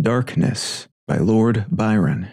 Darkness by Lord Byron.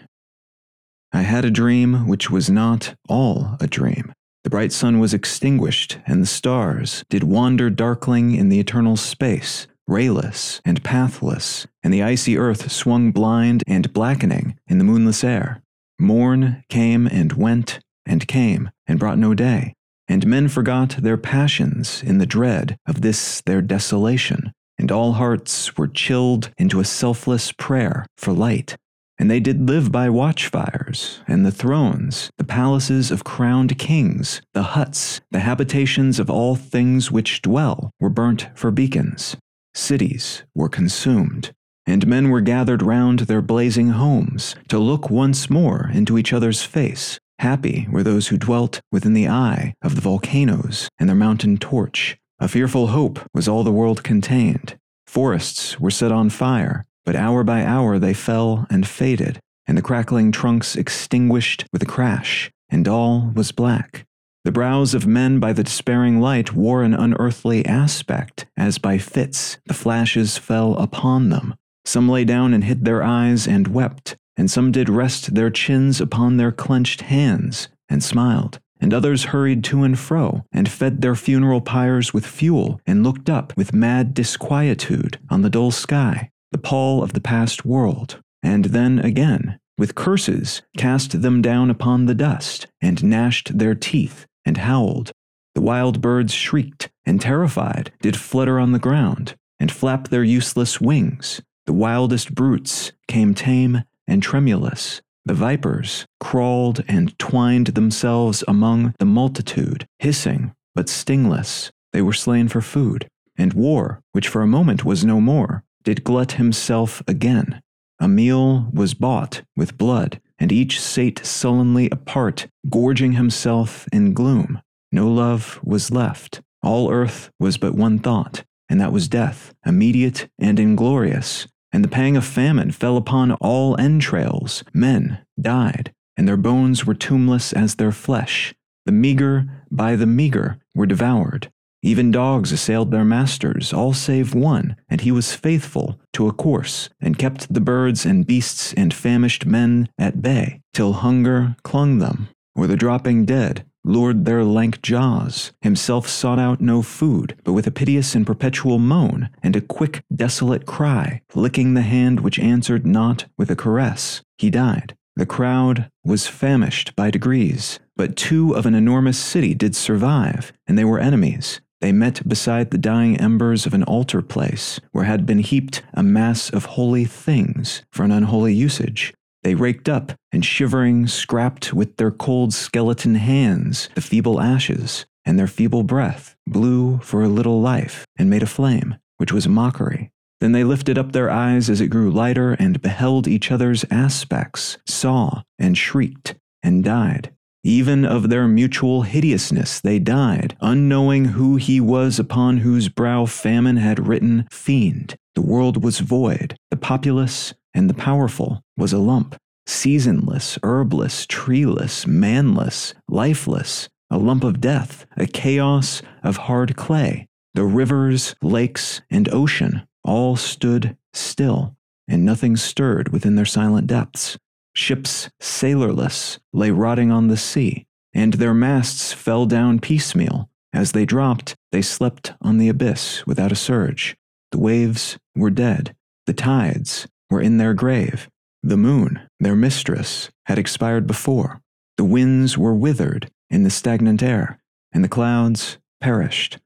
I had a dream which was not all a dream. The bright sun was extinguished, and the stars did wander darkling in the eternal space, rayless and pathless, and the icy earth swung blind and blackening in the moonless air. Morn came and went and came and brought no day, and men forgot their passions in the dread of this their desolation and all hearts were chilled into a selfless prayer for light. And they did live by watchfires, and the thrones, the palaces of crowned kings, the huts, the habitations of all things which dwell, were burnt for beacons. Cities were consumed, and men were gathered round their blazing homes to look once more into each other's face. Happy were those who dwelt within the eye of the volcanoes and their mountain torch, a fearful hope was all the world contained. Forests were set on fire, but hour by hour they fell and faded, and the crackling trunks extinguished with a crash, and all was black. The brows of men by the despairing light wore an unearthly aspect, as by fits the flashes fell upon them. Some lay down and hid their eyes and wept, and some did rest their chins upon their clenched hands and smiled and others hurried to and fro, and fed their funeral pyres with fuel, and looked up with mad disquietude on the dull sky, the pall of the past world, and then again, with curses, cast them down upon the dust, and gnashed their teeth, and howled. The wild birds shrieked, and terrified, did flutter on the ground, and flap their useless wings. The wildest brutes came tame and tremulous, the vipers crawled and twined themselves among the multitude, hissing, but stingless. They were slain for food. And war, which for a moment was no more, did glut himself again. A meal was bought with blood, and each sate sullenly apart, gorging himself in gloom. No love was left. All earth was but one thought, and that was death, immediate and inglorious, and the pang of famine fell upon all entrails. Men died, and their bones were tombless as their flesh. The meager by the meager were devoured. Even dogs assailed their masters, all save one, and he was faithful to a corse, and kept the birds and beasts and famished men at bay, till hunger clung them, or the dropping dead lured their lank jaws. Himself sought out no food, but with a piteous and perpetual moan, and a quick, desolate cry, licking the hand which answered not with a caress, he died. The crowd was famished by degrees, but two of an enormous city did survive, and they were enemies. They met beside the dying embers of an altar place, where had been heaped a mass of holy things for an unholy usage, they raked up and shivering scrapped with their cold skeleton hands the feeble ashes, and their feeble breath blew for a little life and made a flame, which was a mockery. Then they lifted up their eyes as it grew lighter and beheld each other's aspects, saw and shrieked and died. Even of their mutual hideousness they died, unknowing who he was upon whose brow famine had written fiend. The world was void, the populace and the powerful was a lump, seasonless, herbless, treeless, manless, lifeless, a lump of death, a chaos of hard clay. The rivers, lakes, and ocean all stood still, and nothing stirred within their silent depths. Ships sailorless lay rotting on the sea, and their masts fell down piecemeal. As they dropped, they slept on the abyss without a surge. The waves were dead. The tides were in their grave. The moon, their mistress, had expired before. The winds were withered in the stagnant air, and the clouds perished.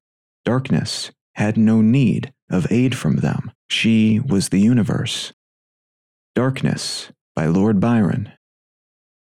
Darkness had no need of aid from them. She was the universe. Darkness by Lord Byron.